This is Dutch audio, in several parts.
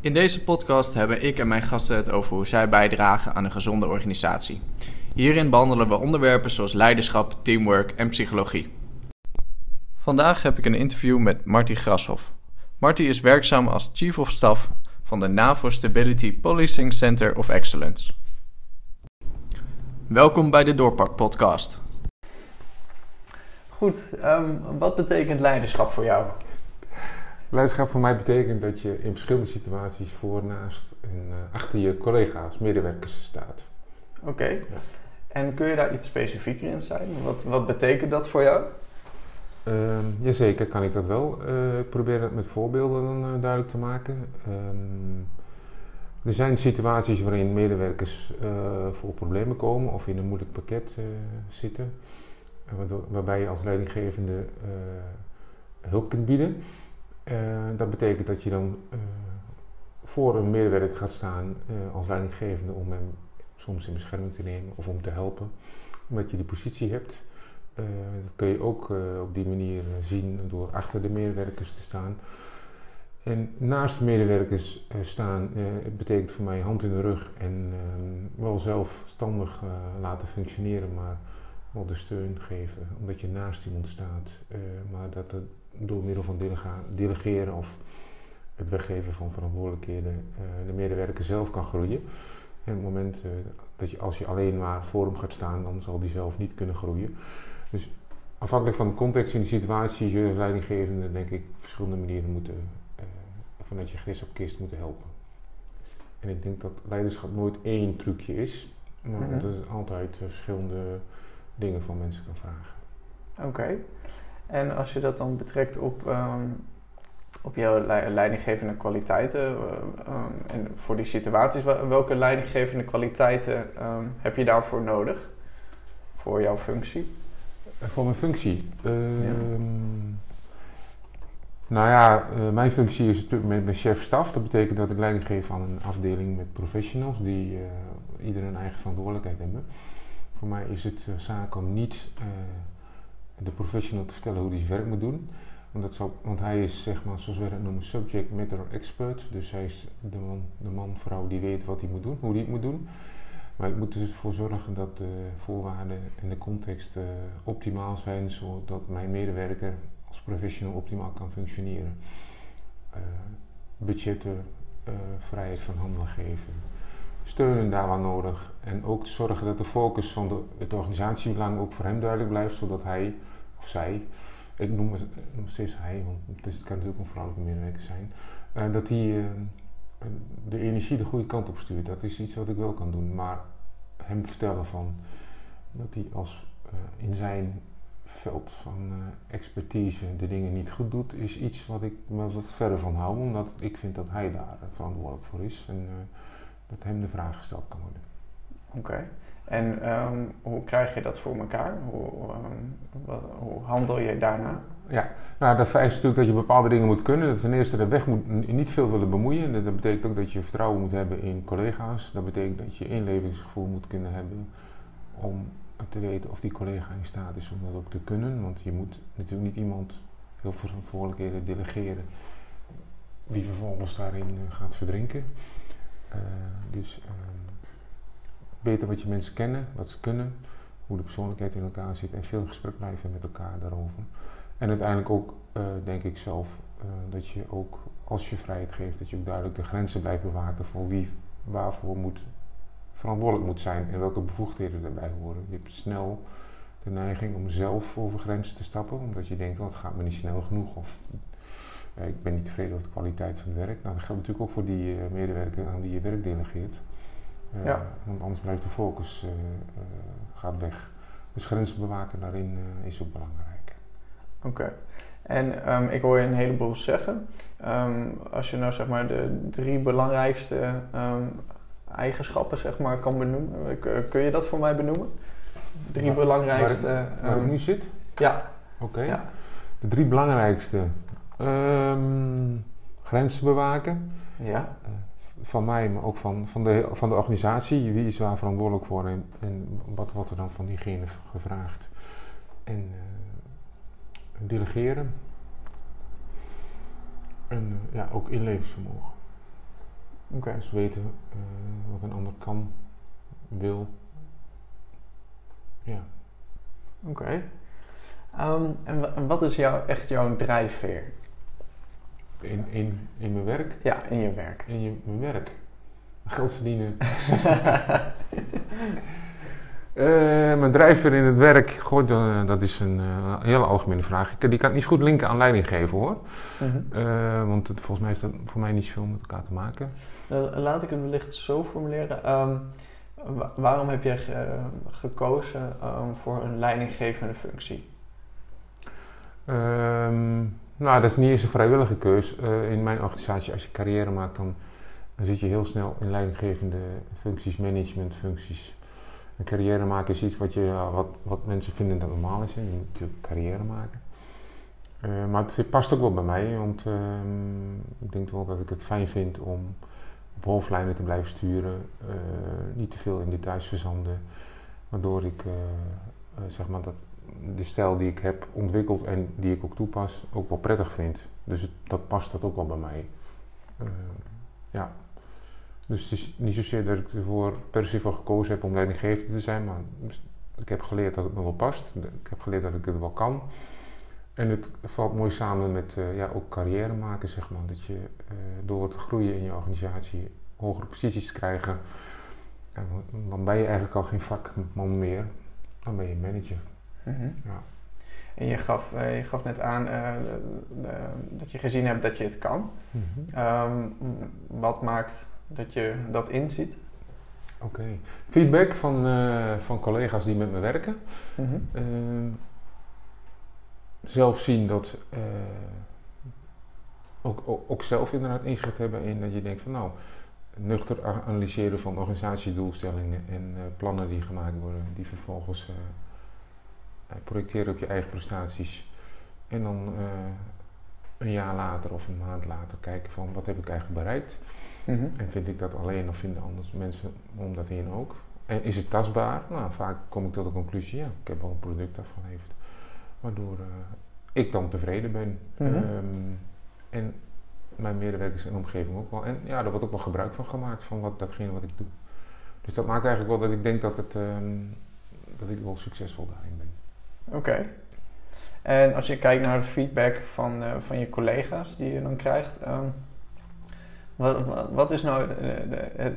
In deze podcast hebben ik en mijn gasten het over hoe zij bijdragen aan een gezonde organisatie. Hierin behandelen we onderwerpen zoals leiderschap, teamwork en psychologie. Vandaag heb ik een interview met Marty Grashoff. Marty is werkzaam als Chief of Staff van de NAVO Stability Policing Center of Excellence. Welkom bij de Doorpak Podcast. Goed, ehm, wat betekent leiderschap voor jou? Leiderschap voor mij betekent dat je in verschillende situaties voor, naast en uh, achter je collega's, medewerkers staat. Oké. En kun je daar iets specifieker in zijn? Wat, wat betekent dat voor jou? Um, jazeker, kan ik dat wel. Uh, ik probeer het met voorbeelden dan uh, duidelijk te maken. Um, er zijn situaties waarin medewerkers uh, voor problemen komen of in een moeilijk pakket zitten, waardoor, waarbij je als leidinggevende hulp kunt bieden. Dat betekent dat je dan voor een medewerker gaat staan als leidinggevende om hem soms in bescherming te nemen of om te helpen, omdat je die positie hebt. Dat kun je ook op die manier zien door achter de medewerkers te staan. En naast de medewerkers staan betekent voor mij hand in de rug en ehm, wel zelfstandig laten functioneren, maar wel de steun geven, omdat je naast iemand staat. maar dat het door middel van delegeren of het weggeven van verantwoordelijkheden de medewerker zelf kan groeien. En op het moment dat je als je alleen maar voor hem gaat staan, dan zal die zelf niet kunnen groeien. Dus afhankelijk van de context en de situatie, je leidinggevende, denk ik, op verschillende manieren moeten, uh, vanuit je gris op kist moeten helpen. En ik denk dat leiderschap nooit één trucje is, maar mm -hmm. dat je altijd verschillende dingen van mensen kan vragen. Oké. En als je dat dan betrekt op, um, op jouw leidinggevende kwaliteiten uh, um, en voor die situaties, welke leidinggevende kwaliteiten um, heb je daarvoor nodig? Voor jouw functie? Voor mijn functie? Ja. Nou ja, uh, mijn functie is met mijn chef-staf. Dat betekent dat ik leiding geef aan een afdeling met professionals die uh, ieder een eigen verantwoordelijkheid hebben. Voor mij is het zaak om niet de professional te vertellen hoe hij zijn werk moet doen. Want, dat want hij is, zeg maar, zoals wij dat noemen, subject matter expert. Dus hij is de man, de man, vrouw die weet wat hij moet doen, hoe hij het moet doen. Maar ik moet er dus zorgen dat de voorwaarden en de context uh, optimaal zijn, zodat mijn medewerker als professional optimaal kan functioneren. Uh, budgetten, uh, vrijheid van handelen geven, steunen daar waar nodig en ook zorgen dat de focus van de, het organisatiebelang ook voor hem duidelijk blijft, zodat hij of zij, ik noem het steeds hij, want het, kan natuurlijk een vrouwelijke medewerker zijn, dat die de energie de goede kant op stuurt. Dat is iets wat ik wel kan doen. Maar hem vertellen van dat hij als uh, in zijn veld van expertise de dingen niet goed doet, is iets wat ik me wat verder van hou. Omdat ik vind dat hij daar verantwoordelijk voor is. En dat hem de vraag gesteld kan worden. Oké. En um, hoe krijg je dat voor elkaar? Hoe, um, wat, hoe handel je daarna? Ja, nou dat vereist natuurlijk dat je bepaalde dingen moet kunnen. Dat is ten eerste de weg niet veel willen bemoeien. Dat betekent ook dat je vertrouwen moet hebben in collega's. Dat betekent dat je inlevingsgevoel moet kunnen hebben om te weten of die collega in staat is om dat ook te kunnen. Want je moet natuurlijk niet iemand heel veel verantwoordelijkheden delegeren die vervolgens daarin gaat verdrinken. Uh, dus uh, beter wat je mensen kennen, wat ze kunnen, hoe de persoonlijkheid in elkaar zit en veel gesprek blijven met elkaar daarover. En uiteindelijk ook, uh, denk ik zelf, uh, dat je ook, als je vrijheid geeft, dat je ook duidelijk de grenzen blijft bewaken voor wie waarvoor moet, verantwoordelijk moet zijn en welke bevoegdheden daarbij horen. Je hebt snel de neiging om zelf over grenzen te stappen, omdat je denkt, oh, het gaat me niet snel genoeg of uh, ik ben niet tevreden over de kwaliteit van het werk. Nou, dat geldt natuurlijk ook voor die medewerker aan wie je werk delegeert. Ja. Want anders blijft de focus gaat weg. Dus grenzen bewaken daarin is ook belangrijk. Oké. Okay. En um, ik hoor je een heleboel zeggen. Um, als je nou zeg maar de drie belangrijkste um, eigenschappen zeg maar kan benoemen, kun je dat voor mij benoemen? Drie waar, belangrijkste. Waar, ik, waar ik nu zit? Ja. Oké. Okay. Ja. De drie belangrijkste. grenzen bewaken. Ja. Van mij, maar ook van, van, de, van de organisatie. Wie is waar verantwoordelijk voor en, en wat wordt er dan van diegene gevraagd. En uh, delegeren. En uh, ja, ook inlevingsvermogen. Okay. Dus weten uh, wat een ander kan, wil. Ja. Oké. Okay. Um, en wat is jou, echt jouw drijfveer? In, in, in mijn werk? Ja, in je werk. In je, mijn werk. Geld verdienen. uh, mijn drijfveer in het werk, goh, dat is een uh, hele algemene vraag. Ik, die kan ik niet goed linken aan leiding geven hoor. -hmm. uh, want het, volgens mij heeft dat voor mij niet zoveel met elkaar te maken. laat ik het wellicht zo formuleren. Um, waarom heb jij gekozen um, voor een leidinggevende functie? Um, nou, dat is niet eens een vrijwillige keus. Uh, in mijn organisatie, als je carrière maakt, dan, dan zit je heel snel in leidinggevende functies, managementfuncties. Een carrière maken is iets wat, je, wat, wat mensen vinden dat normaal is. Hè. Je moet natuurlijk carrière maken. Uh, maar het past ook wel bij mij, want uh, ik denk wel dat ik het fijn vind om op hoofdlijnen te blijven sturen, niet te veel in details verzanden, waardoor ik zeg maar dat de stijl die ik heb ontwikkeld en die ik ook toepas, ook wel prettig vind. Dus het, dat past dat ook wel bij mij. Uh, ja. Dus het is niet zozeer dat ik ervoor per se voor gekozen heb om leidinggevende te zijn, maar ik heb geleerd dat het me wel past. Ik heb geleerd dat ik het wel kan. En het valt mooi samen met uh, ja, ook carrière maken, zeg maar. Dat je uh, door te groeien in je organisatie hogere posities te krijgen, dan ben je eigenlijk al geen vakman meer, dan ben je manager. Mm -hmm. ja. En je gaf, uh, je gaf net aan uh, dat je gezien hebt dat je het kan. Mm -hmm. um, wat maakt dat je dat inziet? Oké. Okay. Feedback van, uh, van collega's die met me werken. Mm -hmm. Ehm, zelf zien dat ook, ook, ook, zelf inderdaad inzicht hebben in dat je denkt van nou, nuchter analyseren van organisatiedoelstellingen en plannen die gemaakt worden, die vervolgens projecteren op je eigen prestaties. En dan uh, een jaar later of een maand later kijken van wat heb ik eigenlijk bereikt. Mm -hmm. En vind ik dat alleen of vinden anders mensen om dat heen ook. En is het tastbaar? Nou, vaak kom ik tot de conclusie, ja, ik heb wel een product afgeleverd. Waardoor uh, ik dan tevreden ben. Mm -hmm. um, en mijn medewerkers en omgeving ook wel. En ja, daar wordt ook wel gebruik van gemaakt van wat, datgene wat ik doe. Dus dat maakt eigenlijk wel dat ik denk dat, het, um, dat ik wel succesvol daarin ben. Oké. Okay. En als je kijkt naar de feedback van, uh, van je collega's die je dan krijgt, um, wat, wat, is nou de, de, de,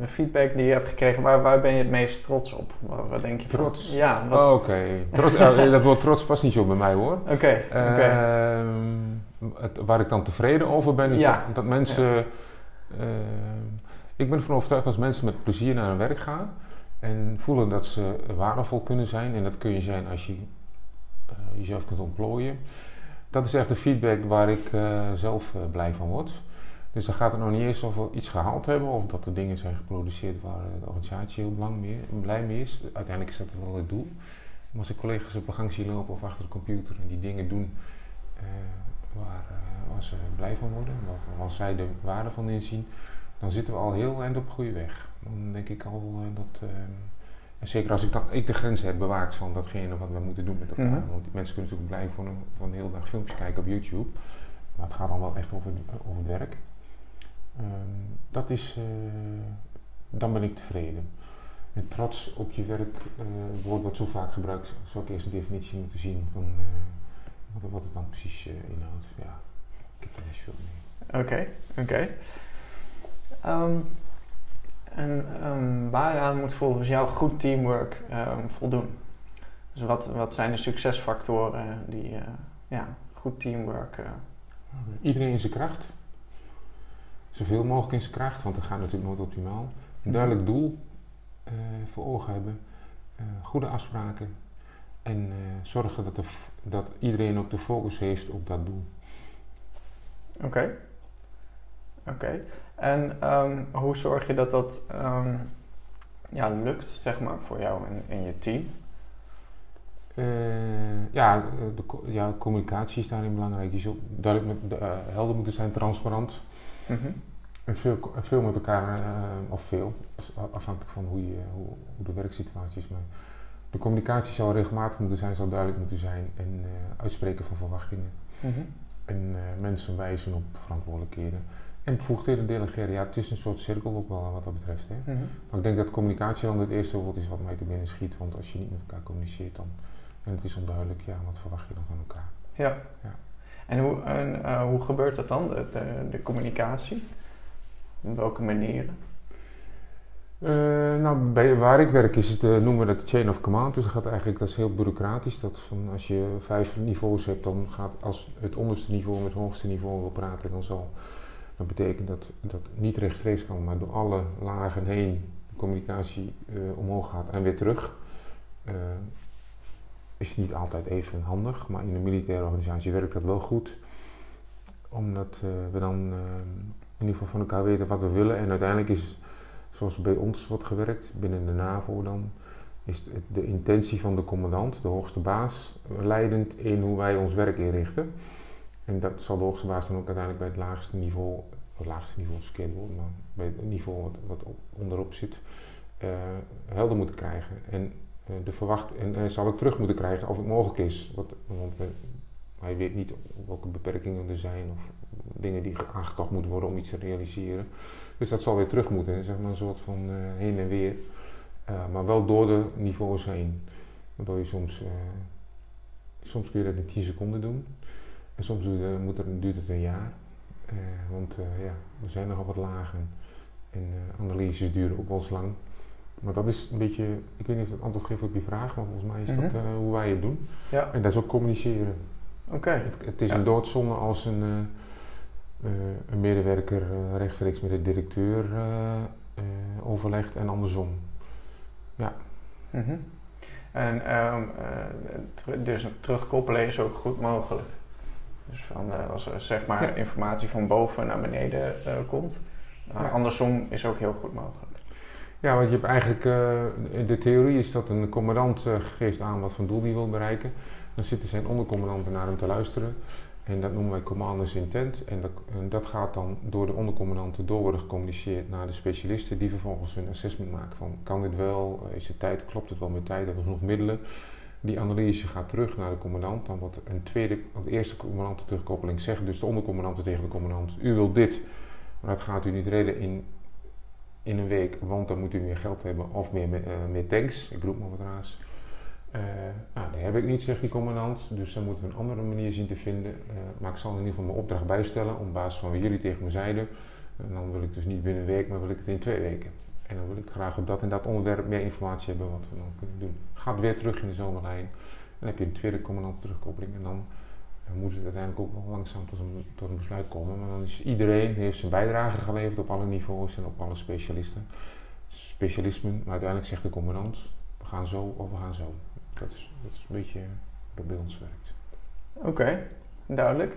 de, feedback die je hebt gekregen? Waar, waar ben je het meest trots op? Wat, denk je trots? Van? Ja. Wat... Oh, Oké. Okay. uh, dat woord trots past niet zo bij mij hoor. Oké. Okay. Okay. Uh, waar ik dan tevreden over ben, is ja. dat, mensen. Ja. ik ben ervan overtuigd als mensen met plezier naar hun werk gaan en voelen dat ze waardevol kunnen zijn. En dat kun je zijn als je uh, jezelf kunt ontplooien. Dat is echt de feedback waar ik uh, zelf uh, blij van word. Dus dan gaat het nog niet eens of we iets gehaald hebben of dat er dingen zijn geproduceerd waar de organisatie heel blij mee is. Uiteindelijk is dat wel het doel. Maar als ik collega's op de gang zie lopen of achter de computer en die dingen doen waar, waar, ze blij van worden, waar zij de waarde van inzien, dan zitten we al heel eind op goede weg. Dan denk ik al uh, dat. Uh, zeker als ik, dan, ik de grens heb bewaakt van datgene wat we moeten doen met elkaar. Mm -hmm. Want die mensen kunnen natuurlijk blij van, van de hele dag filmpjes kijken op YouTube. Maar het gaat dan wel echt over, over het werk. Um, dat is. Dan ben ik tevreden. En trots op je werk, uh, woord wordt zo vaak gebruikt, zou ik eerst een definitie moeten zien van wat, wat, het dan precies inhoudt. Ja, ik heb er niet veel mee. Oké, okay, oké. Okay. Um, en um, waaraan moet volgens jou goed teamwork um, voldoen? Dus wat, wat zijn de succesfactoren die uh, ja, goed teamwork. Uh... Iedereen in zijn kracht. Zoveel mogelijk in zijn kracht, want dat gaat natuurlijk nooit optimaal. Een duidelijk doel uh, voor ogen hebben. goede afspraken. En zorgen dat, de dat iedereen ook de focus heeft op dat doel. Oké. Okay. Oké. Okay. En um, hoe zorg je dat dat um, ja, lukt, zeg maar, voor jou en, en je team? Uh, ja, de, ja, communicatie is daarin belangrijk. Je zult duidelijk met, uh, helder moeten zijn, transparant. Mm -hmm. En veel, veel met elkaar, uh, of veel, afhankelijk van hoe, je, hoe, hoe, de werksituatie is. Maar de communicatie zal regelmatig moeten zijn, zal duidelijk moeten zijn. En uitspreken van verwachtingen. Mm -hmm. En mensen wijzen op verantwoordelijkheden. En bevoegdheden delegeren, ja, het is een soort cirkel ook wel wat dat betreft. Hè. Mhm. Maar ik denk dat communicatie dan het eerste woord is wat mij te binnen schiet. Want als je niet met elkaar communiceert dan, en het is onduidelijk, ja, wat verwacht je dan van elkaar? Ja. Ja. En, hoe, en eh, hoe gebeurt dat dan, de, de, de communicatie? Op welke manieren? Eh, nou, bij, waar ik werk is het, eh, noemen we dat chain of command. Dus dat gaat eigenlijk, dat is heel bureaucratisch. Dat van, als je vijf niveaus hebt, dan gaat als het onderste niveau met het hoogste niveau wil praten, dan zal dat betekent dat dat niet rechtstreeks kan, maar door alle lagen heen de communicatie eh, omhoog gaat en weer terug. Eh, is niet altijd even handig, maar in een militaire organisatie werkt dat wel goed. Omdat eh, we dan in ieder geval van elkaar weten wat we willen. En uiteindelijk is, zoals bij ons wordt gewerkt, binnen de NAVO dan, is de intentie van de commandant, de hoogste baas, leidend in hoe wij ons werk inrichten. En dat zal de hoogste dan ook uiteindelijk bij het laagste niveau, het laagste niveau is verkeerd woord, maar bij het niveau wat, wat op- onderop zit, eh, helder moeten krijgen. En eh, de verwacht, en hij zal ook terug moeten krijgen of het mogelijk is. Wat, want eh, hij weet niet welke beperkingen er zijn of dingen die aangekocht moeten worden om iets te realiseren. Dus dat zal weer terug moeten, zeg maar een soort van eh, heen en weer. Eh, maar wel door de niveaus heen. Waardoor je soms, eh, soms kun je dat in 10 seconden doen. En soms er, duurt het een jaar. Eh, want eh, ja, er zijn nogal wat lagen. En eh, analyses duren ook wel eens lang. Maar dat is een beetje, ik weet niet of dat antwoord geeft op je vraag, maar volgens mij is dat Mhm. hoe wij het doen. Ja, En dat is ook communiceren. oké. Het, het is Ja. een doodzonde als een, een medewerker rechtstreeks met de directeur overlegt en andersom. Mhm. En ehm, eh, ter- dus terugkoppelen is ook goed mogelijk. Dus van, eh, als er zeg maar Ja. informatie van boven naar beneden eh, komt. Ja. Andersom is ook heel goed mogelijk. Ja, want je hebt eigenlijk, eh, de theorie is dat een commandant eh, geeft aan wat voor doel hij wil bereiken. Dan zitten zijn ondercommandanten naar hem te luisteren. En dat noemen wij commanders intent. En dat, en dat gaat dan door de ondercommandanten door worden gecommuniceerd naar de specialisten. Die vervolgens hun assessment maken van kan dit wel, is het tijd, klopt het wel met tijd, hebben we genoeg middelen. Die analyse gaat terug naar de commandant. Dan wordt een tweede, de eerste commandant terugkoppeling zeggen dus de ondercommandanten tegen de commandant. U wilt dit, maar dat gaat u niet redden in in een week, want dan moet u meer geld hebben of meer, eh, meer tanks. Ik roep maar wat raars. Eh, nou, die heb ik niet, zegt die commandant. Dus dan moeten we een andere manier zien te vinden. Eh, maar ik zal in ieder geval mijn opdracht bijstellen op basis van wat jullie tegen me zeiden. En dan wil ik dus niet binnen een week, maar wil ik het in twee weken. En dan wil ik graag op dat en dat onderwerp meer informatie hebben wat we dan kunnen doen. Gaat weer terug in dezelfde lijn. Dan heb je een tweede commandant terugkoppeling en dan moet het uiteindelijk ook langzaam tot een, tot een besluit komen. Maar dan is iedereen heeft zijn bijdrage geleverd op alle niveaus en op alle specialisten. Specialismen, maar uiteindelijk zegt de commandant, we gaan zo of we gaan zo. Dat is, dat is een beetje hoe dat bij ons werkt. Oké, duidelijk.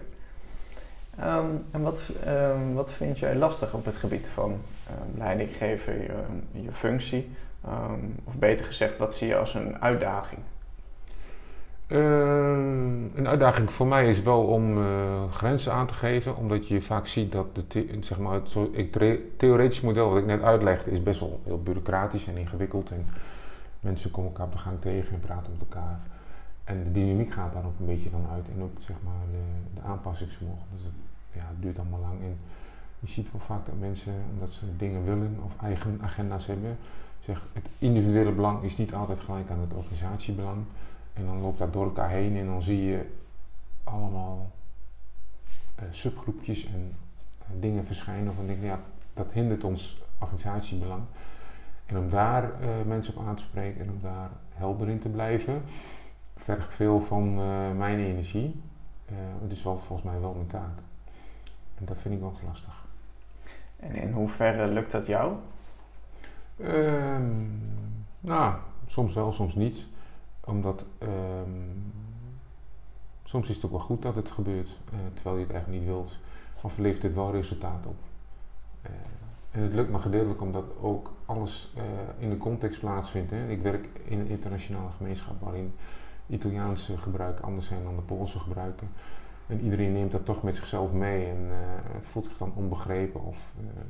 Ehm, en wat, ehm, wat vind jij lastig op het gebied van ehm, leiding geven, je, je functie? Of beter gezegd, wat zie je als een uitdaging? Een uitdaging voor mij is wel om eh, grenzen aan te geven, omdat je vaak ziet dat de zeg maar, het theoretische model wat ik net uitlegde is best wel heel bureaucratisch en ingewikkeld. En mensen komen elkaar op de gang tegen en praten met elkaar. En de dynamiek gaat daar ook een beetje dan uit. En ook zeg maar, de, de aanpassingsvermogen. Dus het, ja, duurt allemaal lang. En je ziet wel vaak dat mensen, omdat ze dingen willen of eigen agenda's hebben, zeg, het individuele belang is niet altijd gelijk aan het organisatiebelang. En dan loopt dat door elkaar heen en dan zie je allemaal eh, subgroepjes en dingen verschijnen van denk ja, dat hindert ons organisatiebelang. En om daar eh, mensen op aan te spreken en om daar helder in te blijven, vergt veel van eh, mijn energie. Eh, het is wel volgens mij wel mijn taak. En dat vind ik wel lastig. En in hoeverre lukt dat jou? Ehm, nou, soms wel, soms niet. Omdat ehm, soms is het ook wel goed dat het gebeurt, eh, terwijl je het eigenlijk niet wilt. Of levert het wel resultaat op. En het lukt me gedeeltelijk omdat ook alles in de context plaatsvindt. Hè. Ik werk in een internationale gemeenschap waarin Italiaanse gebruiken anders zijn dan de Poolse gebruiken. En iedereen neemt dat toch met zichzelf mee en eh, voelt zich dan onbegrepen of eh,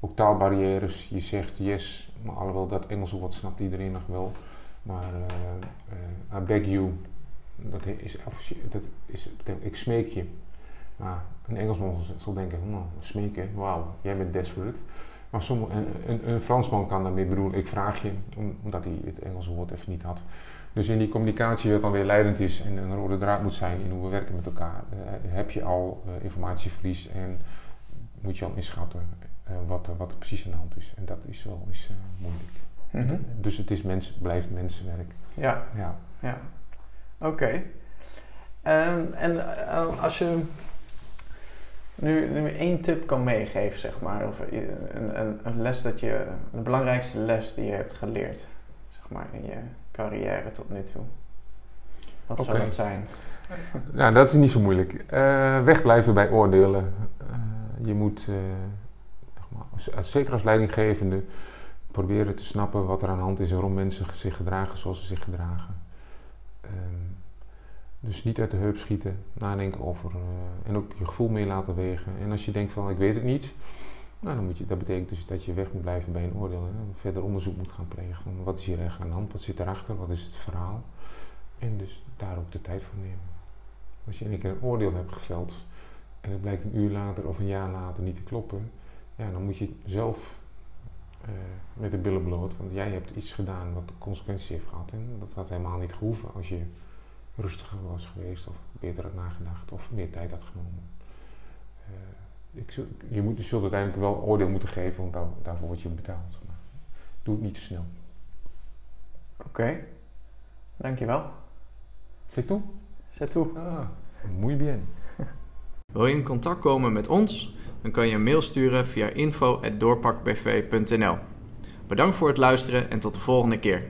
ook taalbarrières. Je zegt yes, maar alhoewel dat Engels ook wat snapt iedereen nog wel. Maar eh, I beg you, dat is, dat is, ik smeek je. Nou, een Engelsman zal denken, nou, smeken, wauw, jij bent desperate. Maar sommige, een, een, Fransman kan daarmee bedoelen, ik vraag je, omdat hij het Engelse woord even niet had. Dus in die communicatie, wat dan weer leidend is en een rode draad moet zijn in hoe we werken met elkaar, uh, heb je al uh, informatieverlies en moet je al inschatten uh, wat, wat er precies aan de hand is. En dat is wel eens moeilijk. Mm -hmm. Dus het is mens, blijft mensenwerk. Ja. Ja. ja. Oké. Okay. Um, en als je nu, nu één tip kan meegeven, zeg maar, of een, een, een, les dat je, de belangrijkste les die je hebt geleerd, zeg maar, in je carrière tot nu toe. Wat zou dat zijn? Nou, dat is niet zo moeilijk. Uh, wegblijven bij oordelen. Uh, je moet, uh, zeker als leidinggevende, proberen te snappen wat er aan de hand is en waarom mensen zich gedragen zoals ze zich gedragen. Um, dus niet uit de heup schieten, nadenken over en ook je gevoel mee laten wegen. En als je denkt van ik weet het niet, nou, dan moet je, dat betekent dus dat je weg moet blijven bij een oordeel. En verder onderzoek moet gaan plegen van wat is hier echt aan de hand, wat zit erachter, wat is het verhaal. En dus daar ook de tijd voor nemen. Als je een keer een oordeel hebt geveld en het blijkt een uur later of een jaar later niet te kloppen, ja, dan moet je zelf uh, met de billen bloot. Want jij hebt iets gedaan wat consequenties heeft gehad. En dat had helemaal niet gehoeven als je rustiger was geweest of beter had nagedacht of meer tijd had genomen. Uh, ik, je, moet, je zult uiteindelijk wel oordeel moeten geven, want daar, daarvoor word je betaald. Maar doe het niet te snel. Oké, okay. dankjewel. C'est tout? C'est tout. Ah, muy bien. Wil je in contact komen met ons? Dan kan je een mail sturen via info.doorpakbv.nl Bedankt voor het luisteren en tot de volgende keer.